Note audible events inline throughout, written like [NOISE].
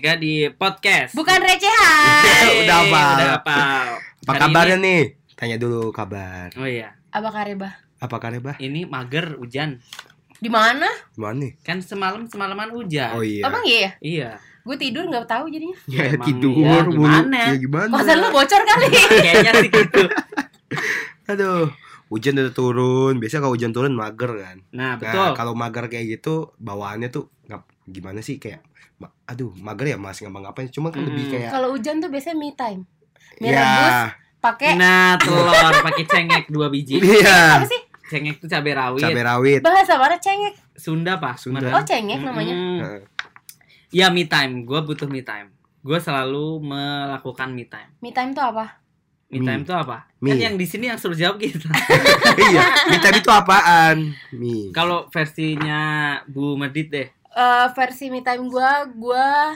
bertiga di podcast. Bukan recehan. [LAUGHS] Udah apa? Udah apa? Apa Hari kabarnya ini- nih? Tanya dulu kabar. Oh iya, Apa kareba? Apa kabar, Bah? ini mager hujan. Di mana? Gimana nih? Kan semalam semalaman hujan. Oh iya. Emang iya? Iya. Gue tidur nggak tahu jadinya. [LAUGHS] Ya, [LAUGHS] Emang tidur mulu. gimana? Ya gimana? Kosan lu bocor kali. Kayaknya sih gitu. Aduh. Hujan udah turun. Biasanya kalau hujan turun mager kan. Nah, Nah, betul. kalau mager kayak gitu bawaannya tuh ngap, gimana sih kayak aduh, mager ya Mas ngapa ngapain. Cuma kan lebih Mm. kayak Kalau hujan tuh biasanya me time. Mie ya. rebus pakai Nah, telur pakai cengek dua biji. Iya. apa sih? Cengek itu cabai rawit. Cabai rawit. Bahasa mana cengek? Sunda, Pak. Sunda. Oh, cengek namanya. Heeh. Ya, me time. Gue butuh me time. Gue selalu melakukan me time. Me time tuh apa? Me time itu apa? Mie. Kan yang di sini yang suruh jawab kita. [LAUGHS] iya. Mie time itu apaan? Mie. Kalau versinya Bu Medit deh. Eh, versi me time gua gua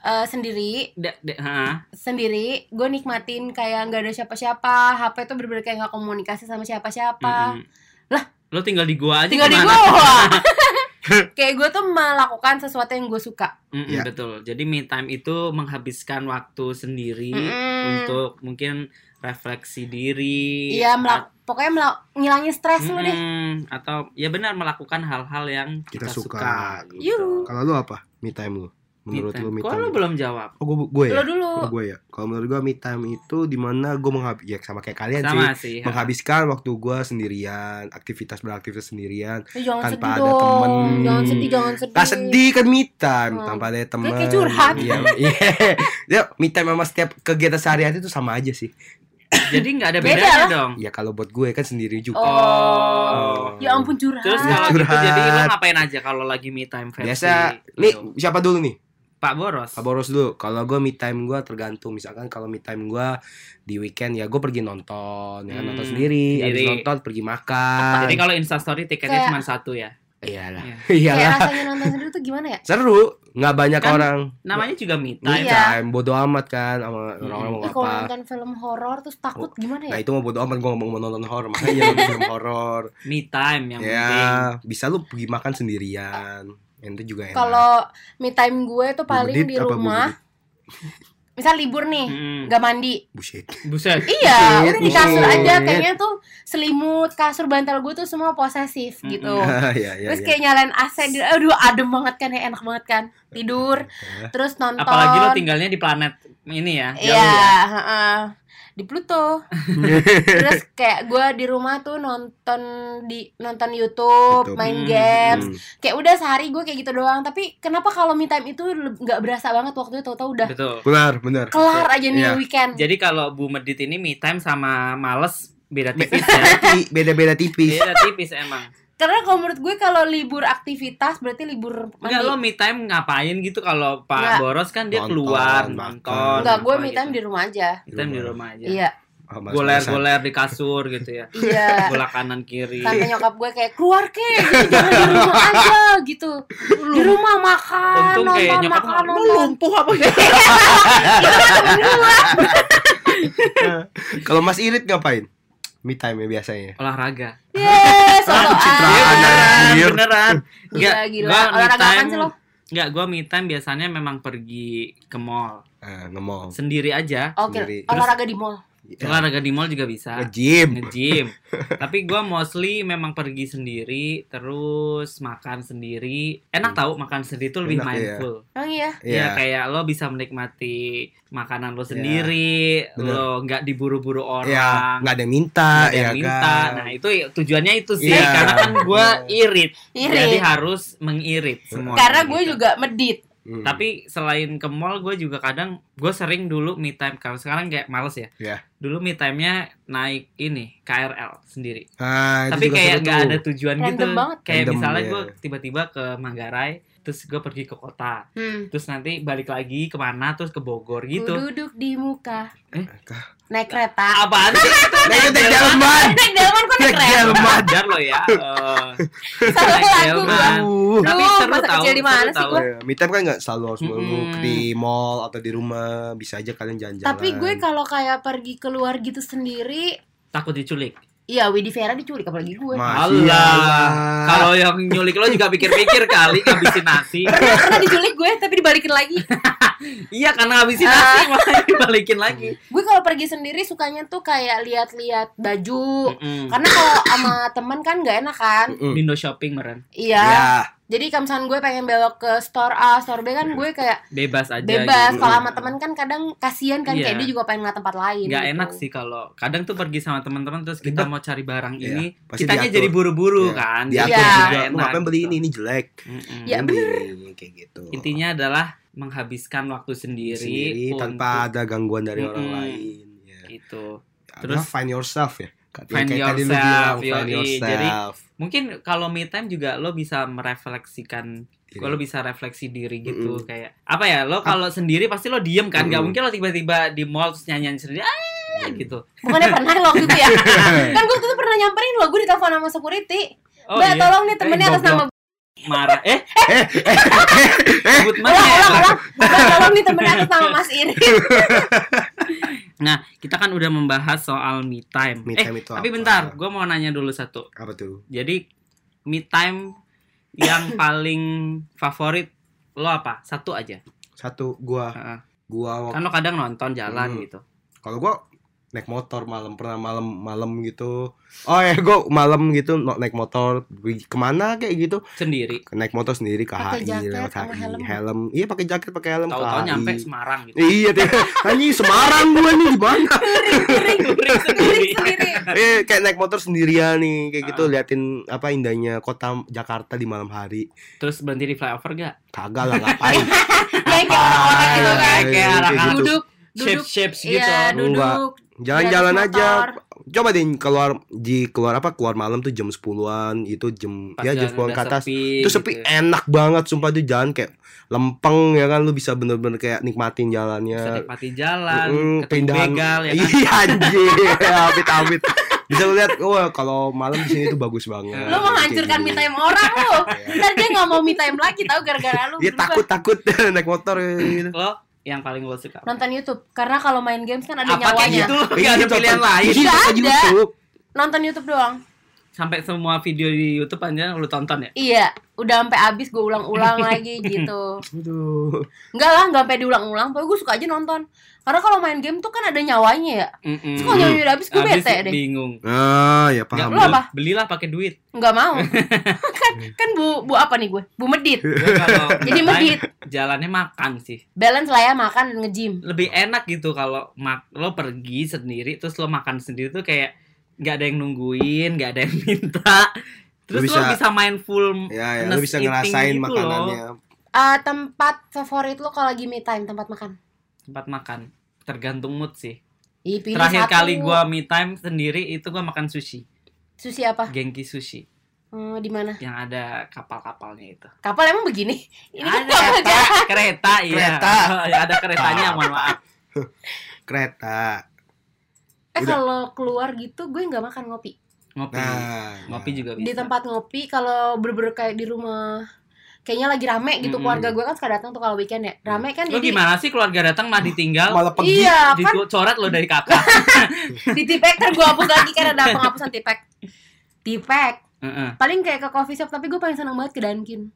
eh, sendiri De, de, ha. sendiri gue nikmatin kayak nggak ada siapa-siapa HP tuh bener-bener kayak nggak komunikasi sama siapa-siapa Mm-mm. Lo tinggal di gua aja tinggal di gua [LAUGHS] kayak gue tuh melakukan sesuatu yang gue suka Mm-mm, Ya. Betul. Jadi me time itu menghabiskan waktu sendiri Mm-mm. untuk mungkin refleksi diri. iya melak- pokoknya melak- ngilangin stres lu deh. Atau ya benar melakukan hal-hal yang kita, Kita suka. suka. gitu. Yuh. Kalau lu apa? Me time lu. Me Menurut time. lu me Kok time. lo belum jawab? Oh, gue gue ya. lo dulu Oh, gue ya. Kalau menurut gue me time itu di mana gue menghabis ya sama kayak kalian sih. Sama sih. ha. Menghabiskan waktu gue sendirian, aktivitas beraktivitas sendirian. Eh, jangan Tanpa sedih ada dong temen. jangan sedih jangan sedih Tak sedih kan me time Hmm. tanpa ada teman. kayak curhat. Iya, iya. [LAUGHS] Ya, me time sama setiap kegiatan sehari-hari itu sama aja sih. Jadi nggak ada Beda bedanya lah. dong. Ya kalau buat gue kan sendiri juga. oh, ya ampun curhat Terus kalau gitu curhat. jadi lo ngapain aja kalau lagi me time versi? Biasa nih siapa dulu nih? Pak Boros. Pak Boros dulu. Kalau gue me time gue tergantung. Misalkan kalau me time gue di weekend ya gue pergi nonton, ya kan, Hmm, nonton sendiri, habis nonton pergi makan. Jadi kalau Instastory tiketnya Kayak- cuma satu ya. Iyalah. Iya. kayak Iyalah. rasanya nonton sendiri tuh gimana ya Seru, nggak banyak Kan orang. Namanya juga me Me time. Iya. time, bodo amat kan sama orang-orang mau Ih, kalau apa. nonton film horor terus takut gimana Nah ya itu mau bodo amat gue ngomong mau nonton horor makanya nonton [LAUGHS] film horor. Me time yang penting. Ya bisa lu pergi makan sendirian. Itu juga enak. kalau me time gue tuh paling di apa rumah [LAUGHS] misal libur nih Mm-mm. nggak mandi Buset. Buset. iya Buset, di kasur aja kayaknya tuh selimut kasur bantal gue tuh semua posesif Mm-mm. gitu ya, ya, terus ya. kayak nyalain AC di aduh adem banget kan ya enak banget kan tidur terus nonton Apalagi lo tinggalnya di planet ini ya. jauh iya ya. heeh. Di Pluto [LAUGHS] terus kayak gue di rumah tuh nonton di nonton YouTube, YouTube. main Hmm, games Hmm. kayak udah sehari gue kayak gitu doang tapi kenapa kalau me time itu nggak berasa banget waktunya tau-tau udah Betul. Benar, benar. kelar aja nih Iya. weekend Jadi kalau Bu Medit ini me time sama males beda Be- tipis ya. Tapi [LAUGHS] beda-beda tipis. Beda tipis emang. Karena kalau menurut gue kalau libur aktivitas berarti libur Enggak mandi lo me time ngapain gitu kalau Pak Nggak. Boros kan dia Nonton, keluar nonton. Enggak, gue me time gitu. di rumah aja Me time di rumah aja. iya Oh. Goler-goler di kasur gitu ya. iya Bola kanan kiri. sampai nyokap gue kayak keluar ke gitu, jangan di rumah aja gitu di rumah makan Untung kayak nonton nyokap makan nonton lumpuh apa gitu. Kalau Mas Irit ngapain? Me time ya biasanya. Olahraga. Yes, Ah, solo pencitraan, ah. anjir. beneran. Gila, gila. gua me Olahraga time- sih lo? Enggak, gua me time biasanya memang pergi ke mall Ah, nge-mall. sendiri aja. Oke, Sendiri. olahraga di mall. Ya. Olahraga di mall juga bisa. Nge-gym. Nge-gym. [LAUGHS] Tapi gua mostly memang pergi sendiri, terus makan sendiri. Enak tahu makan sendiri itu lebih Enak, iya. mindful. Iya? Ya Iya. kayak lo bisa menikmati makanan lo sendiri, bener. lo nggak diburu-buru orang. nggak ada yang minta, nggak ada yang ya minta. kan. Nah, itu ya- tujuannya itu sih Iya. karena kan gua irit. Irit. Jadi harus mengirit semua. Karena gue gitu. juga medit. Hmm. Tapi selain ke mall, gue juga kadang gue sering dulu me time. Kalau sekarang kayak males ya. Iya. Dulu me time-nya naik ini KRL sendiri. Ah, itu Tapi kayak tuh. ada tujuan Random gitu. banget. Kayak Random, misalnya iya. gue tiba-tiba ke Manggarai, terus gue pergi ke kota, Hmm. terus nanti balik lagi ke mana, terus ke Bogor Ku gitu. duduk di muka. Eh? Naik kereta. Apaan sih? Itu [LAUGHS] naik delman. Naik delman kok naik Naik kereta? delman. Ajar lo ya. [LAUGHS] eh, Salah naik lagu delman. Uh. Tapi seru masa tahu. kecil di mana sih tahu. gua? Ya, me time kan nggak selalu harus melulu Mm-mm. di mall atau di rumah, bisa aja kalian jalan-jalan. Tapi gue kalau kayak pergi keluar gitu sendiri, Takut diculik. Iya, Widi Vera diculik apalagi gue. Allah. Kalau yang nyulik lo juga pikir-pikir kali ngabisin nasi. Pernah, pernah diculik gue tapi dibalikin lagi. [LAUGHS] iya karena ngabisin nasi makanya dibalikin lagi. Gue kalau pergi sendiri sukanya tuh kayak lihat-lihat baju. Mm-mm. Karena kalau sama temen kan nggak enak kan. Mm. Window shopping meren. Iya. Ya, Jadi kalau misalnya gue pengen belok ke store A, store B kan gue kayak Bebas aja bebas. gitu. Kalau sama temen kan kadang kasihan kan Iya. kayak dia juga pengen ngeliat tempat lain. nggak gitu. enak sih kalau kadang tuh pergi sama teman-teman terus kita Ribet. mau cari barang Iya, ini pasti kitanya diatur. jadi buru-buru Iya, kan diatur Iya. juga. Enak ngapain beli gitu. ini? Ini jelek. Mm-mm. Ya, bener. Ini, kayak gitu. intinya adalah menghabiskan waktu sendiri, sendiri untuk tanpa ada gangguan dari orang Mm-mm. lain. Ya. itu Terus Terus- find yourself ya. Find yourself, bilang, find yourself. Jadi, mungkin kalau me time juga lo bisa merefleksikan Diri. lo bisa refleksi diri gitu Mm-mm. kayak apa ya lo kalau sendiri pasti lo diem kan nggak Mm-mm. mungkin lo tiba-tiba di mall terus nyanyian sendiri ah gitu Bukannya pernah lo waktu itu ya? [LAUGHS] kan gue waktu itu pernah nyamperin lo, gue ditelepon sama security. oh Mbak, iya tolong nih temennya Eh, atas nama marah eh sebut ulang, mana ya? ulang, ulang. Tolong nih temennya atas nama Mas Iri. [LAUGHS] nah kita kan udah membahas soal me time Me eh time itu tapi apa? bentar gue mau nanya dulu satu Apa tuh? jadi me time yang [LAUGHS] paling favorit lo apa satu aja Satu gua Heeh. gua kan lo kadang nonton jalan Hmm. gitu kalau gua naik motor malam pernah malam malam gitu oh ya gua malam gitu naik motor ke mana kayak gitu sendiri naik motor sendiri ke Pakai HI jaket lewat HI helm. iya pakai jaket pakai helm ke tahu-tahu HI. nyampe Semarang gitu iya deh anjing Semarang gua nih di mana Touring sendiri Sendiri. eh kayak naik motor sendirian nih kayak gitu Ah. liatin apa indahnya kota Jakarta di malam hari terus berhenti di flyover gak kagak lah ngapain [LAUGHS] Kayak kayak orang-orang gitu kan. Kayak anak-anak gitu. Duduk, duduk. shapes gitu Iya, duduk. Jalan-jalan aja. coba deh keluar di keluar apa keluar malam tuh jam 10-an itu jam Pas ya jam jalan 10 udah ke atas. sepi itu sepi gitu. enak banget sumpah tuh jalan kayak lempeng ya kan? Lu bisa bener-bener kayak nikmatin bisa jalannya nikmati jalan Mm, ketemu keindahan begal ya kan? Iya anjir. [LAUGHS] Amit-amit bisa lu lihat wah kalau malam di sini tuh bagus banget. Lo mau menghancurkan me time orang lo. [LAUGHS] Ntar dia gak mau me time lagi tahu gara-gara lu. dia takut takut. [LAUGHS] Naik motor gitu. Lo yang paling lo suka Nonton YouTube karena kalau main games kan ada apa kayak nyawanya. gitu lo gak ada pilihan lain Iya, Nggak pakai ada. YouTube. Nonton YouTube doang. sampai semua video di YouTube aja lo tonton ya Iya, udah sampai habis gue ulang-ulang [LAUGHS] lagi gitu. Aduh. Enggak lah, enggak sampai diulang-ulang. Pokoknya gue suka aja nonton. Karena kalau main game tuh kan ada nyawanya ya. Mm-mm. Terus kalau nyawanya udah habis gue bete deh. bingung ah ya Nggak, paham Lo apa? belilah pakai duit Enggak mau. [LAUGHS] kan kan bu bu apa nih gue? Bu medit. Kalau [LAUGHS] Jadi medit. jalannya makan sih Balance lah ya makan dan nge-gym. lebih enak gitu kalau mak lo pergi sendiri terus lo makan sendiri tuh kayak nggak ada yang nungguin nggak ada yang [LAUGHS] minta terus Lu lo bisa- bisa main full ya ya lu ness bisa ngerasain gitu makanannya loh. Eh, tempat favorit lo kalau lagi me time tempat makan? Tempat makan. Tergantung mood sih. Ih, pilih terakhir satu. kali gua me time sendiri itu gua makan sushi. Sushi apa? Genki sushi. Hmm, di mana? yang ada kapal-kapalnya itu. Kapal emang begini? Ini ada kereta, [LAUGHS] kereta iya. Kereta. [LAUGHS] Ya, ada keretanya mohon maaf. [LAUGHS] Kereta. Eh kalau keluar gitu gue nggak makan ngopi. ngopi. Nah. Ngopi juga bisa. Di tempat ngopi kalau bener-bener kayak di rumah kayaknya lagi rame gitu Mm-mm. keluarga gue kan suka datang tuh kalau weekend ya. Rame kan lo jadi gimana sih keluarga datang mah ditinggal malah pergi Iya, kan dicoret lo dari kakak [LAUGHS] di tipek kan gue hapus lagi karena ada penghapusan tipek. Tipek. Heeh. Paling kayak ke coffee shop tapi gue paling seneng banget ke Dunkin.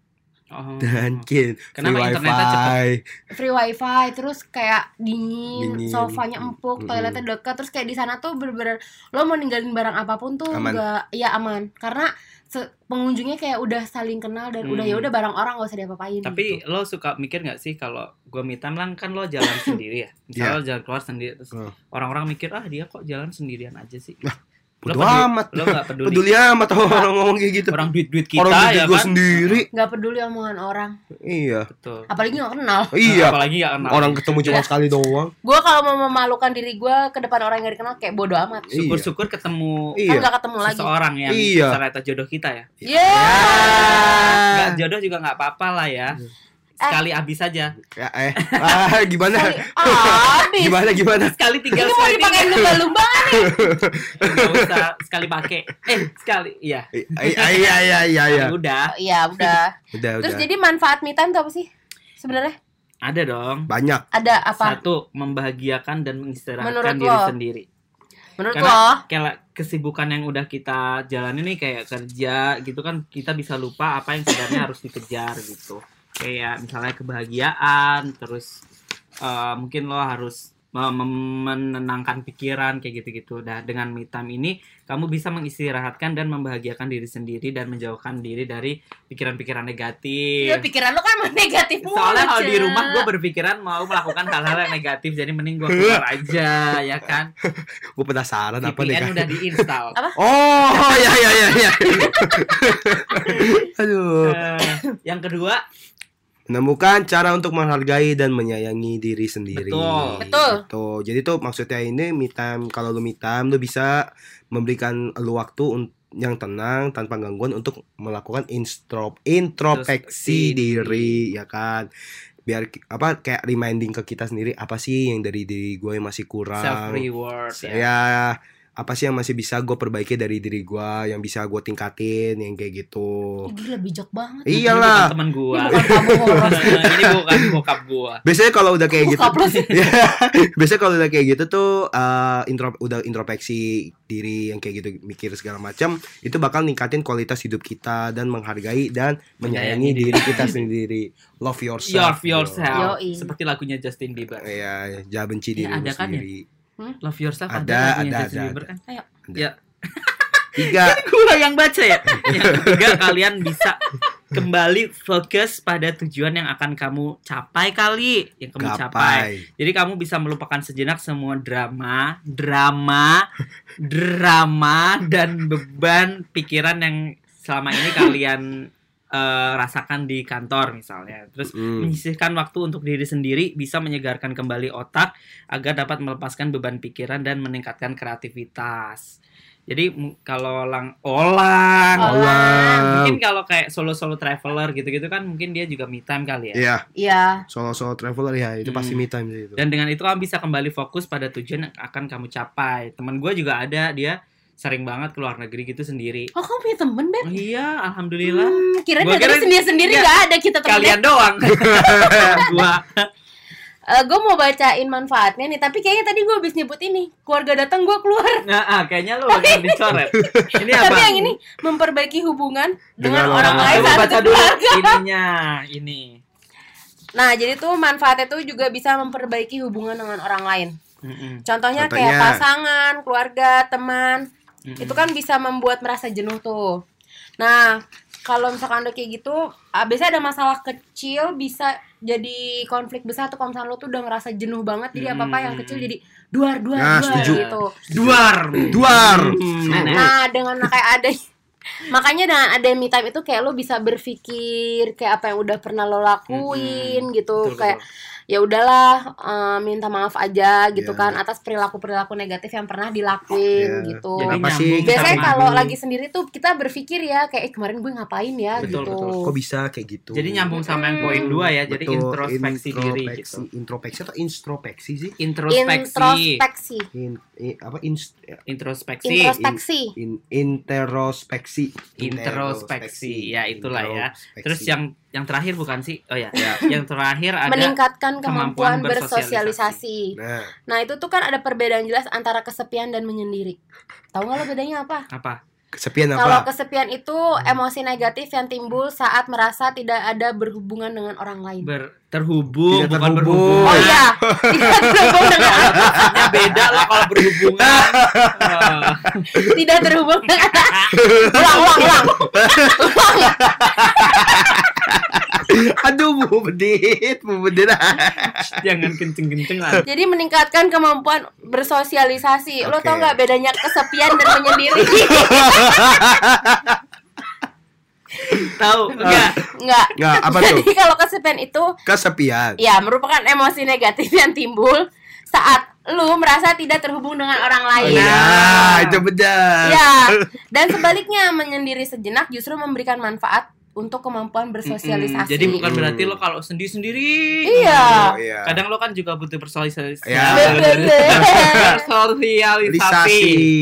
Oh. dan kin Kenapa free internetnya cepet? wifi Free wifi terus kayak dingin, Dingin. sofanya empuk, Mm-mm. toiletnya dekat terus kayak di sana tuh bener-bener lo mau ninggalin barang apa pun tuh Aman. enggak ya aman karena se- pengunjungnya kayak udah saling kenal dan udah Hmm. ya udah barang orang gak usah diapa-apain Tapi gitu. lo suka mikir nggak sih kalau gue time lah kan lo jalan [LAUGHS] sendiri ya. Misalnya lo jalan keluar sendiri terus Hmm. orang-orang mikir ah dia kok jalan sendirian aja sih. Lo bodo peduli- amat Lo nggak peduli. peduli amat orang ngomong kayak gitu Orang duit-duit kita orang duit ya gue kan. sendiri nggak peduli omongan orang iya Betul. apalagi nggak kenal iya Apalagi nggak kenal. orang ketemu cuma sekali doang gue kalau mau memalukan diri gue ke depan orang yang gak dikenal kayak bodo amat Iya. Syukur-syukur ketemu kan iya nggak ketemu lagi seseorang yang Iya. ternyata jodoh kita ya. ya Nggak jodoh juga nggak apa-apa lah ya. Sekali habis aja. Ya, eh ah, gimana habis gimana gimana Sekali tinggal ini mau sekali dipakai lumba-lumba Nggak usah sekali pakai. Eh sekali. Iya. iya iya iya iya iya Udah. ya udah udah terus udah jadi manfaat me time tuh apa sih sebenarnya Ada dong. banyak ada apa Satu, membahagiakan dan mengistirahatkan Menurut diri lo? sendiri. Menurut Karena- lo? kayak kesibukan yang udah kita jalani nih kayak kerja gitu kan kita bisa lupa apa yang sebenarnya harus dikejar gitu kayak misalnya kebahagiaan terus eh, mungkin lo harus menenangkan pikiran kayak gitu-gitu nah dengan me time ini kamu bisa mengistirahatkan dan membahagiakan diri sendiri dan menjauhkan diri dari pikiran-pikiran negatif Ya, pikiran lo kan negatif mulu, soalnya kalau di rumah gue berpikiran mau melakukan hal-hal yang negatif jadi mending gue keluar aja ya kan [LAUGHS] Gue penasaran apa nih VPN kan? udah diinstal Apa? Oh, ya ya ya ya. [LAUGHS] Aduh. Eh, yang kedua Menemukan cara untuk menghargai dan menyayangi diri sendiri. Betul. Betul. Betul. Jadi tuh maksudnya ini me time kalau lu me time lu bisa memberikan lu waktu yang tenang tanpa gangguan untuk melakukan instro introspeksi diri ya kan biar apa kayak reminding ke kita sendiri apa sih yang dari diri gue yang masih kurang self reward ya. ya apa sih yang masih bisa gue perbaiki dari diri gue yang bisa gue tingkatin yang kayak gitu. Ih, Gila bijak banget. Ini iyalah bukan teman gua. Ini bukan kamu [LAUGHS] ini bukan bokap gua. Biasanya kalau udah kayak gitu Bokap lo sih. [LAUGHS] Ya, biasanya kalau udah kayak gitu tuh eh, intro udah introspeksi diri yang kayak gitu mikir segala macam itu bakal ningkatin kualitas hidup kita dan menghargai dan menyayangi Menyayangi diri kita sendiri. Love yourself love yourself. Yoi. seperti lagunya Justin Bieber. Iya, jangan benci Ya, diri lu ada kan ya? Sendiri. love yourself Ada, ada, ada, ada, Bieber ada. kan Ayo. ya Tiga, [LAUGHS] gua yang baca ya yang ketiga kalian bisa kembali fokus pada tujuan yang akan kamu capai kali yang kamu capai gapai. Jadi kamu bisa melupakan sejenak semua drama, drama, drama dan beban pikiran yang selama ini kalian eh, rasakan di kantor misalnya. Terus Hmm. menyisihkan waktu untuk diri sendiri bisa menyegarkan kembali otak agar dapat melepaskan beban pikiran dan meningkatkan kreativitas. Jadi kalau lang olang, Olang. mungkin kalau kayak solo-solo traveler gitu-gitu kan mungkin dia juga me time kali ya. Iya, Iya. solo-solo traveler ya, itu pasti Hmm. me time sih itu. Dan dengan itu kamu bisa kembali fokus pada tujuan yang akan kamu capai. Temen gue juga ada, dia sering banget ke luar negeri gitu sendiri. Oh kamu punya temen Beb? Oh iya, alhamdulillah. Hmm, kira Gua kira- sendiri-sendiri Iya. gak ada kita temen Kalian doang. [LAUGHS] gua gue mau bacain manfaatnya nih Tapi kayaknya tadi gue habis nyebut ini Keluarga datang gue keluar nah, ah, kayaknya lu yang dicoret. Ini [LAUGHS] apa? Tapi yang ini memperbaiki hubungan Dengan, Dengan orang orang lain satu baca dulu keluarga ininya, ini. Nah jadi tuh manfaatnya tuh juga bisa memperbaiki hubungan dengan orang lain Mm-mm. Contohnya, Contohnya? kayak pasangan, keluarga, teman Mm-mm. Itu kan bisa membuat merasa jenuh tuh Nah kalau misalkan udah kayak gitu ah, Biasanya ada masalah kecil bisa jadi konflik besar tuh Kalau misalkan lo tuh udah ngerasa jenuh banget Jadi apa-apa yang kecil jadi duar, duar, Nah, duar setuju. gitu Duar. Duar. Hmm, nenek. Nah, dengan kayak ada [LAUGHS] makanya dengan ada me time itu kayak lo bisa berpikir kayak apa yang udah pernah lo lakuin gitu Betul, kayak betul. Ya udahlah eh, minta maaf aja gitu Iya. kan atas perilaku perilaku negatif yang pernah dilakuin Iya. gitu Jadi sih? biasanya kalau lagi sendiri tuh kita berpikir ya kayak eh, kemarin gue ngapain ya Betul, gitu betul. Kok bisa kayak gitu? Jadi nyambung sama yang poin dua ya. Jadi Betul, introspeksi diri introspeksi. gitu. Introspeksi atau introspeksi sih? Introspeksi. introspeksi In, i- apa inst, Introspeksi. introspeksi in, interospeksi. Introspeksi. Ya, itulah ya. Introspeksi. Terus yang yang terakhir bukan sih? Oh ya, Ya. yang terakhir ada meningkatkan kemampuan, kemampuan bersosialisasi. Nah, Nah itu tuh kan ada perbedaan jelas antara kesepian dan menyendiri. Tahu nggak lo bedanya apa? apa? kesepian Kalau apa? kesepian itu emosi negatif yang timbul saat merasa tidak ada berhubungan dengan orang lain. Ber, terhubung Tidak bukan terhubung. berhubung. Oh iya, tidak terhubung dengan Maksudnya beda lah kalau berhubungan. [LAUGHS] Tidak terhubung dengan [LAUGHS] ulang ulang ulang. [LAUGHS] [LAUGHS] Aduh, Bu Bedit, Bu Bedit. [LAUGHS] Jangan kenceng-kenceng lah. Jadi meningkatkan kemampuan bersosialisasi. Lo Oke. tau nggak bedanya kesepian dan menyendiri? [LAUGHS] Tahu enggak? Nggak. Nggak, apa tuh? Jadi kalau kesepian itu Kesepian. ya merupakan emosi negatif yang timbul saat lu merasa tidak terhubung dengan orang Oh, lain. iya, itu benar. Ya, dan sebaliknya menyendiri sejenak justru memberikan manfaat untuk kemampuan bersosialisasi. Mm-mm. Jadi bukan Hmm. berarti lo kalau sendiri-sendiri. Iya. Oh, iya. Kadang lo kan juga butuh bersosialisasi. Ya. Bersosialisasi.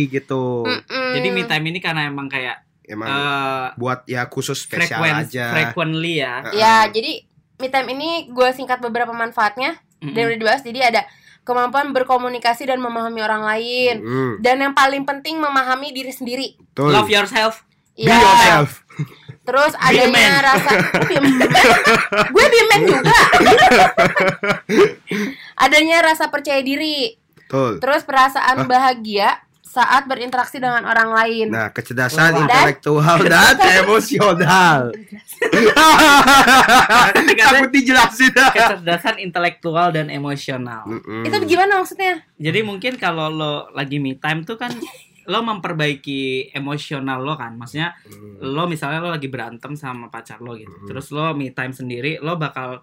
Gitu. Mm-mm. Jadi me time ini karena emang kayak Emang eh buat ya khusus spesial frequent, aja. frequently ya. Ya, jadi me time ini gue singkat beberapa manfaatnya Mm-mm. dan udah dibahas. Jadi ada kemampuan berkomunikasi dan memahami orang lain. Hmm, Dan yang paling penting memahami diri sendiri. betul. Love yourself. Be Iya. yourself. Terus adanya rasa [LAUGHS] gue man juga. [LAUGHS] adanya rasa percaya diri. Betul. Terus perasaan bahagia saat berinteraksi dengan orang lain. Nah, kecerdasan Wah. intelektual dan [LAUGHS] emosional. Takut dijelasin. Kecerdasan intelektual dan emosional. Mm-mm. Itu gimana maksudnya? Jadi mungkin kalau lo lagi me time tuh kan lo memperbaiki emosional lo kan. Maksudnya Hmm. lo misalnya lo lagi berantem sama pacar lo gitu. Mhm. Terus lo me time sendiri, lo bakal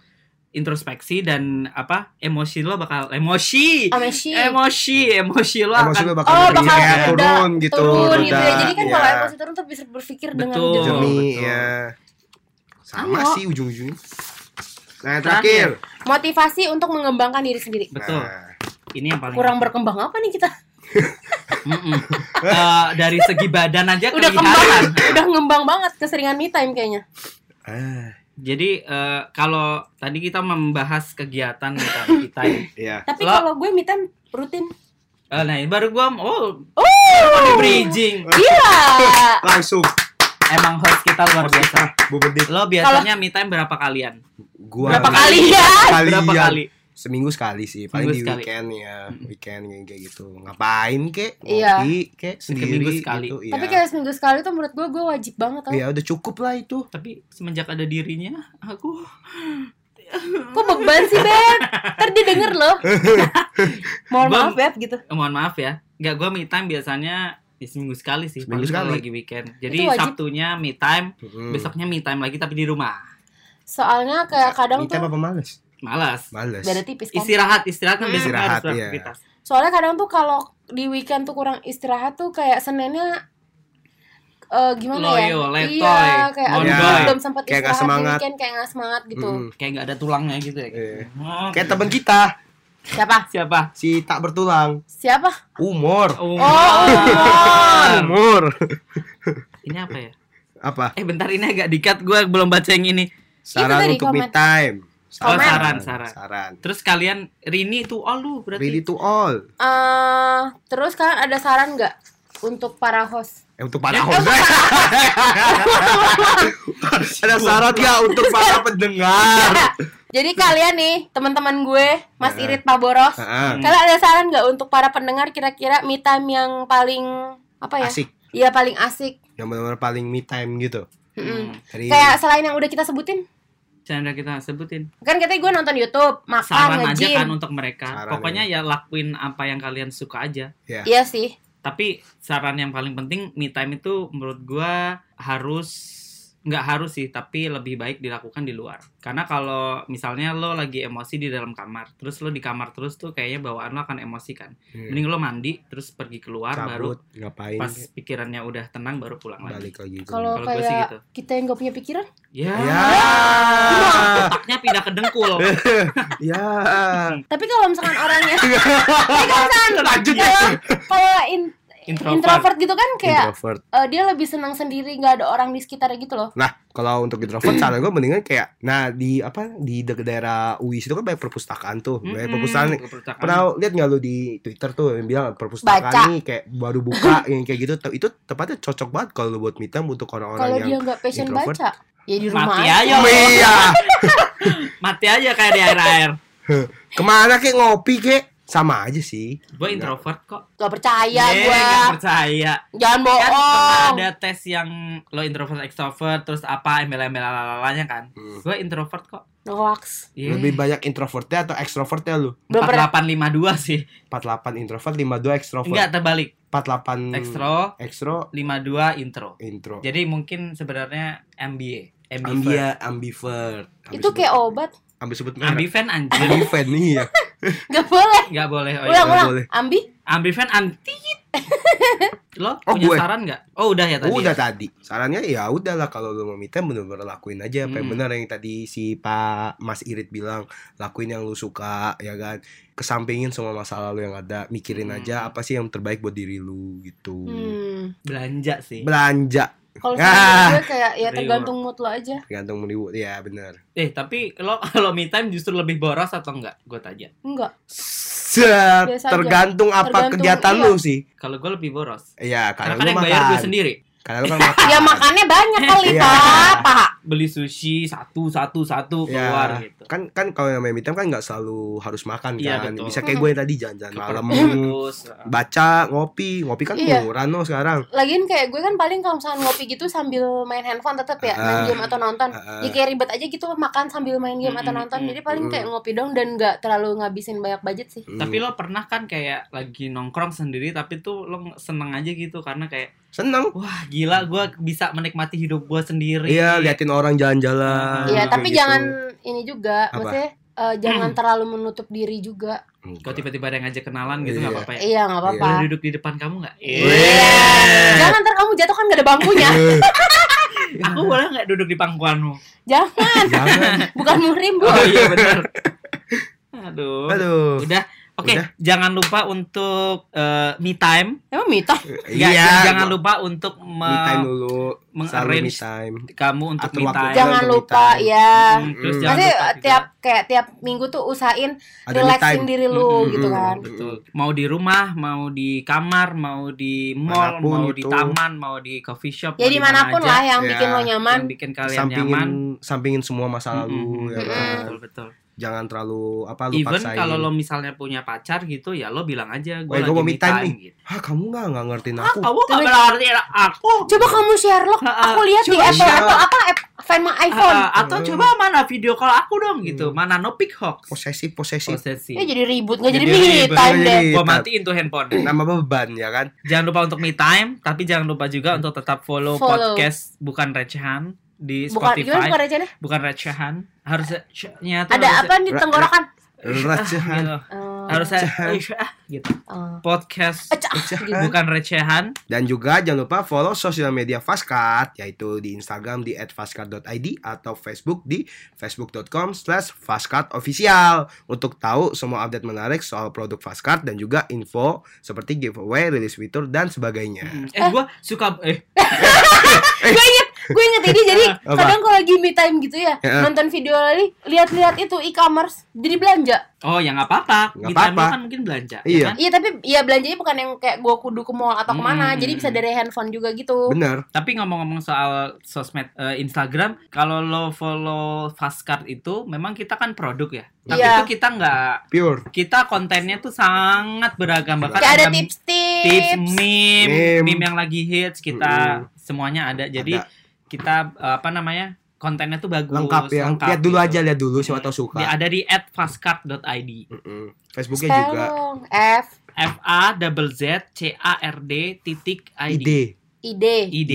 introspeksi dan apa? Emosi lo bakal emosi. Ameshi. Emosi, emosi lo Emosi akan lu bakal Oh, bakal reda- turun gitu. turun gitu ya. Jadi kan ya. kalau emosi turun tuh bisa berpikir dengan Betul. jernih. jernih betul. ya. Sama Ayo. sih ujung-ujungnya. Nah, yang terakhir. Motivasi untuk mengembangkan diri sendiri. betul. Nah, Ini yang paling Kurang berkembang apa nih kita? Eh, dari segi badan aja Udah kelihatan. kembang, udah ngembang banget keseringan me time kayaknya. ah, Jadi eh, kalau tadi kita membahas kegiatan kita, kita ya. ya. Tapi Lo- kalau gue me time rutin. Eh, nah baru gua oh Oh, bridging. gila. Langsung. Emang host kita luar biasa. Lo biasanya me time berapa kalian? Gua Berapa kali? Kalian. Berapa kali? Seminggu sekali sih, paling Seminggu di sekali. weekend ya, weekend kayak gitu. Ngapain kek? Iya. Ngopi kek sendiri Seminggu sekali. gitu. Iya. Tapi kayak seminggu sekali tuh menurut gue gue wajib banget tau. Ya udah cukup lah itu. Tapi semenjak ada dirinya, aku [LAUGHS] Kok beban sih Beb? Ntar dia denger loh. [LAUGHS] Mohon Bang. maaf Beb gitu. eh, mohon maaf ya. Enggak gua me time biasanya ya seminggu sekali sih, Seminggu sekali. lagi weekend. Jadi. Sabtunya me time, Hmm. besoknya me time lagi tapi di rumah. Soalnya kayak kadang Kita tuh apa males? Malas. Males. beda tipis kan. Istirahat, istirahat kan Hmm. biasanya Istirahat, harus beraktivitas. Soalnya kadang tuh kalau di weekend tuh kurang istirahat tuh kayak Seninnya eh gimana ya? Loyo, letoy, iya, kayak aduh gue belum sempat Kayak istirahat semangat. weekend kayak nggak semangat gitu. Mm. Kayak nggak ada tulangnya gitu ya. Iya. Oh, Kayak teman kita, Siapa? siapa? si tak bertulang. Siapa? Umur. Oh, Oh, Umar. Umur. Ini apa ya? Apa? Eh bentar ini agak dikat gue belum baca yang ini. Saran tadi untuk me komen. Oh, Komen. saran, saran. Saran. Terus kalian Rini itu oh lu berarti. Ready to all. Eh, terus kalian ada saran nggak untuk para host? Eh, untuk para host. [LAUGHS] Ada syarat gak untuk para pendengar? [LAUGHS] Jadi kalian nih, teman-teman gue, Mas Ya. Irit Paboros, Heeh. kalian ada saran nggak untuk para pendengar kira-kira me time yang paling apa ya? Asik. Iya paling asik. Yang benar-benar paling me time gitu. Dari Kayak selain yang udah kita sebutin, Chandra kita sebutin. kan katanya gue nonton YouTube, makan, Saran aja kan untuk mereka. Saran Pokoknya ya lakuin apa yang kalian suka aja. ya. Iya sih. Tapi saran yang paling penting me time itu menurut gua harus nggak harus sih tapi lebih baik dilakukan di luar karena kalau misalnya lo lagi emosi di dalam kamar terus lo di kamar terus tuh kayaknya bawaan lo akan emosi kan Hmm. mending lo mandi terus pergi keluar baru Cabut, ngapain pas pikirannya udah tenang baru pulang lagi balik lagi. Kalau Kalau gue sih kayak gitu. kita yang gak punya pikiran, ya, Ya. otaknya pindah ke dengkul [LAUGHS] Ya. tapi kalau misalkan orangnya, [LAUGHS] tapi kalau Lanjut ya. kalau kalau in- Introvert. introvert gitu kan kayak Introvert. eh, dia lebih senang sendiri, nggak ada orang di sekitarnya gitu loh. Nah, kalau untuk introvert saran gue mendingan kayak nah di apa di de- daerah UIS itu kan banyak perpustakaan tuh. Banyak Mm-mm, perpustakaan. perpustakaan. Pernah lihat nggak lu di Twitter tuh yang bilang perpustakaan Baca. nih kayak baru buka [LAUGHS] yang kayak gitu. Tuh, Itu tepatnya cocok banget kalau lu buat me time untuk orang-orang Kalau yang dia nggak passion introvert. baca, ya di rumah Mati aja. aja lo. Iya. [LAUGHS] mati aja kayak di air-air [LAUGHS] Ke mana kek ngopi kek? Sama aja sih. gue introvert kok Gak percaya Eh, gue. nggak percaya Jangan kan pernah bohong. ada tes yang lo introvert extrovert terus apa embel-embel lalalanya kan Hmm. gue introvert kok Hoax. Iya. Lebih banyak introvertnya atau extrovertnya lu? Belum pernah. 4852 sih 48 introvert, 52 extrovert. enggak terbalik 48 Extro. extro 52 intro intro. jadi mungkin sebenarnya MBA ambivert Ambia ambivert. Itu kayak obat. ambil sebut merek. ambivan anjir Ambivert nih ya. [LAUGHS] [LAUGHS] Gak boleh. nggak boleh oh, Ulang, iya. nggak ulang. boleh. Ambi. ambivan anti lo Oh, punya gue. saran nggak oh udah ya tadi udah ya? tadi. Sarannya ya udahlah kalau lu mau time bener-bener lakuin aja apa yang Hmm. benar yang tadi si Pak Mas Irit bilang, lakuin yang lu suka ya kan. Kesampingin semua masa lalu yang ada, mikirin Hmm. aja apa sih yang terbaik buat diri lu gitu. Hmm. belanja sih Belanja Kalau [LAUGHS] Ah. gue kayak ya tergantung mood lo aja. tergantung menipu ya benar. eh tapi lo [LAUGHS] kalau me time justru lebih boros atau enggak gue tanya Enggak. Se- Biasa aja. tergantung apa Tergantung, kegiatan iya. lu sih. Kalau gue lebih boros. Iya, Karena karena kan lu yang bayar gue makan. sendiri. Karena lu kan makan. Ya makannya banyak kali Iya. pak, pak. Beli sushi satu satu satu Ya, keluar gitu. kan kan kalau namanya me time kan nggak selalu harus makan Iya, kan. betul. Bisa kayak gue yang tadi jalan-jalan malam, baca, ngopi, ngopi kan Iya. murah no sekarang. Lagian kayak gue kan paling kalau misalnya ngopi gitu sambil main handphone tetap ya, main Ah. game atau nonton. Ah, Ya kayak ribet aja gitu makan sambil main game atau Mm-mm, nonton. Jadi paling kayak ngopi dong dan nggak terlalu ngabisin banyak budget sih. Hmm. Tapi lo pernah kan kayak lagi nongkrong sendiri tapi tuh lo seneng aja gitu karena kayak seneng. wah gila gue bisa menikmati hidup gue sendiri. Iya, liatin orang jalan-jalan. Iya, tapi gitu. jangan ini juga, Apa? maksudnya eh, jangan [CLEARS THROAT] terlalu menutup diri juga. Kalau tiba-tiba ada yang ngajak kenalan gitu nggak Iya. apa-apa ya. Iya, nggak apa-apa. Boleh duduk di depan kamu nggak? Iya. Jangan ntar kamu jatuh kan gak ada bangkunya. [LAUGHS] Aku boleh nggak duduk di pangkuanmu? Jangan, Jangan. [LAUGHS] bukan muhrim bu. Oh iya benar. [LAUGHS] Aduh. Aduh. Udah. Oke, Udah. jangan lupa untuk eh, me time. Emang mita? Nggak, Iya. jangan gua- lupa untuk me- me time dulu. Selalu me meng-arrange time. kamu untuk Atur me time. Jangan me lupa time. ya. Hmm, terus Hmm. jangan Maksudnya lupa juga- tiap kayak tiap minggu tuh usahain Ada me relaxing time. diri lu Mm-mm. gitu kan. Betul. Mau di rumah, mau di kamar, mau di mall, Mana pun mau di itu. taman, mau di coffee shop, Ya mau di di mana pun mana aja, lah yang Ya, bikin lo nyaman. yang bikin kalian sampingin nyaman. sampingin semua masa lalu Mm-mm. ya Mm-mm. kan. Betul, betul. Jangan terlalu apa lu Even paksain. kalau lo misalnya punya pacar gitu, ya lo bilang aja gue Weh, lagi gua mau me me time nih. gitu. Hah, kamu nggak nggak ngertiin Ah, aku. kamu gak Coba- berarti aku. Coba kamu Sherlock, Ha, ha. aku lihat di Apple share. Apple apa app Find My iPhone. Ah, ah, atau Hmm. coba mana video call aku dong gitu. Mana no pic hoax. Posesif, posesif. Posesif. Ya jadi ribut, nggak jadi Jadi me time deh. Gua matiin tuh handphone. [CLEARS THROAT] Nama beban ya kan. Jangan lupa untuk me time, tapi jangan lupa juga untuk tetap follow, Follow. podcast bukan recehan di Bukan Spotify. gimana bukan recehnya? bukan recehan, harusnya tuh Ada harusnya- apa di tenggorokan? Recehan. gitu. Oh, Harusnya Recehan. eh, gitu. oh. Podcast gitu. bukan recehan. Dan juga jangan lupa follow sosial media Fastcard yaitu di Instagram di @fastcard.id atau Facebook di facebook.com slash fastcardofficial untuk tahu semua update menarik soal produk Fastcard dan juga info seperti giveaway, rilis fitur dan sebagainya. Eh, gua suka eh gue [LAUGHS] inget gue inget ini jadi [LAUGHS] Apa? kadang kalau lagi me time gitu ya Ya. nonton video lagi lihat-lihat itu e-commerce jadi belanja oh ya nggak apa-apa. Nggak Me time apa-apa. kan mungkin belanja. ya Iya. kan? iya tapi ya belanjanya bukan yang kayak gue kudu ke mall atau ke mana Hmm. jadi bisa dari handphone juga gitu Bener. Tapi ngomong-ngomong soal sosmed eh, Instagram, kalau lo follow Fastcard itu memang kita kan produk ya. Tapi Iya. itu kita nggak Pure. kita kontennya tuh sangat beragam bahkan kayak ada tips-tips tips meme, Meme. meme yang lagi hits kita semuanya ada. Jadi Ada. Kita eh, apa namanya? kontennya tuh bagus, lengkap ya. lengkap lihat dulu gitu. aja, lihat dulu siapa tahu suka. Di- ada di @fastcard.id. Mm-mm. Facebooknya Spell juga. F F A double Z C A R D titik ID. ID ID.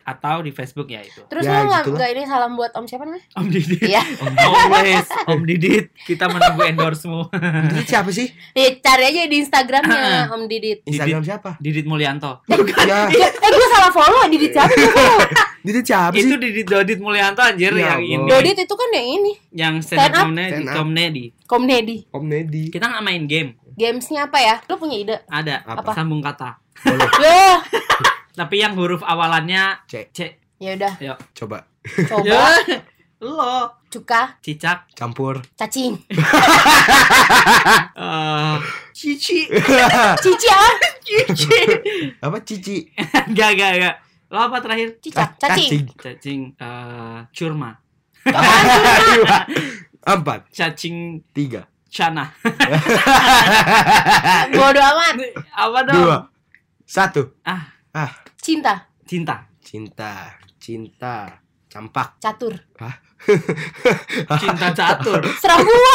atau di Facebook ya itu. terus Ya, lo nggak gitulah. nggak ini salam buat om siapa namanya Om Didit. Iya. [LAUGHS] Always Om Didit. Kita menunggu endorse-mu. Itu siapa sih? ya, cari aja di Instagramnya om Didit Instagram siapa? Didit Mulyanto. Ya, Ya, eh gue salah follow Didit siapa [LAUGHS] Didit siapa sih? Itu Didit Dodit Mulyanto anjir Ya yang ini. Dodit itu kan yang ini Yang stand up. comedy. Comedy. komedi Om Nedi. Kita nggak main game. gamesnya apa ya lo punya ide Ada Apa? sambung kata. Boleh. [LAUGHS] ya Tapi yang huruf awalannya C. C. ya udah Yuk. Coba coba Ya. Lo cuka cicak. campur. cacing [LAUGHS] eh cici. cici ah Cici. [LAUGHS] Apa cici? Gak, gak, gak. Lo apa terakhir? cicak cacing Cacing eh curma. [LAUGHS] Dua. Empat. Cacing Tiga. cana. [LAUGHS] bodo amat apa dong? Dua. Satu. Ah, cinta cinta. Cinta. Cinta. Campak. catur [LAUGHS] Cinta catur. serah gua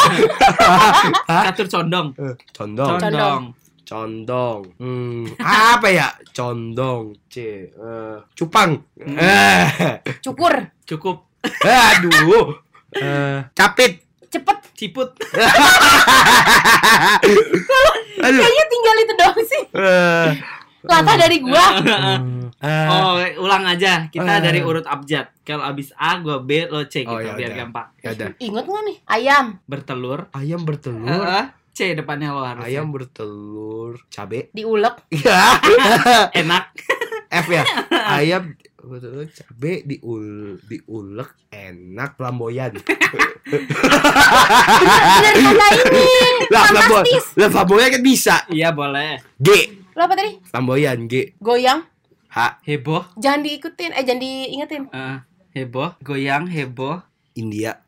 Catur condong. Eh, Condong. Condong. Condong. Hmm. [LAUGHS] Apa ya? Condong. C. eh, cupang. Hmm. Eh. cukur Cukup. Aduh. Eh, capit. cepet Ciput. [LAUGHS] Aduh. kayaknya tinggal itu doang sih Eh. latah dari gua Eh. Oh, ulang aja. Kita Eh. dari urut abjad. Kalau abis A, gua B, lo C gitu Oh, ya biar gampang. Ya inget nggak nih ayam Bertelur. Ayam bertelur. Eh, C depannya lo harus. Ayam bertelur. Cabe. [LAUGHS] diulek Iya. [LAUGHS] enak. F ya. [LAUGHS] Ayam betul cabe diul diulek enak flamboyan. Bener kata ini. Lah flamboyan, Fantastis. lah flamboyan kan bisa. Iya boleh. G Lo apa tadi? flamboyan G Goyang. H Heboh. Jangan diikutin, eh jangan diingetin. eh, heboh. Goyang heboh. India.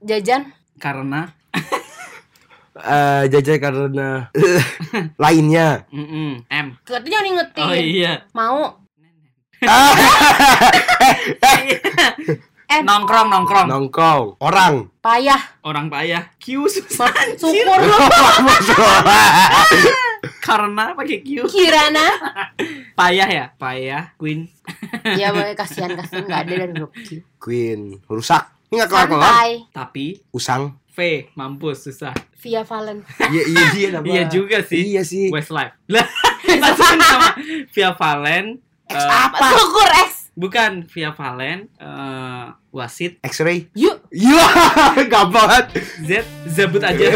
Jajan. Karena. Eh jajan karena lainnya. Mm-mm. M. Tuh jangan ingetin. Oh iya. Mau. [LAUGHS] Eh, Nongkrong nongkrong. Nongkrong orang. payah. Orang payah. Q susah. Syukur. [LAUGHS] Karena pakai Q. Kirana. Payah ya. Payah. Queen. ya [LAUGHS] boleh kasihan kasihan nggak ada Q. Queen rusak enggak gak kelar-kelar. Tapi Usang. V, mampus susah. Via Valen. [LAUGHS] Iya iya iya [LAUGHS] Iya juga sih. Iya sih. Westlife. [LAUGHS] Lah, sama Via Valen. X uh, apa? Syukur X. Bukan Via Valen, uh, Wasit, X-ray. Yuk. Iya, gampang banget. Z, zebut aja.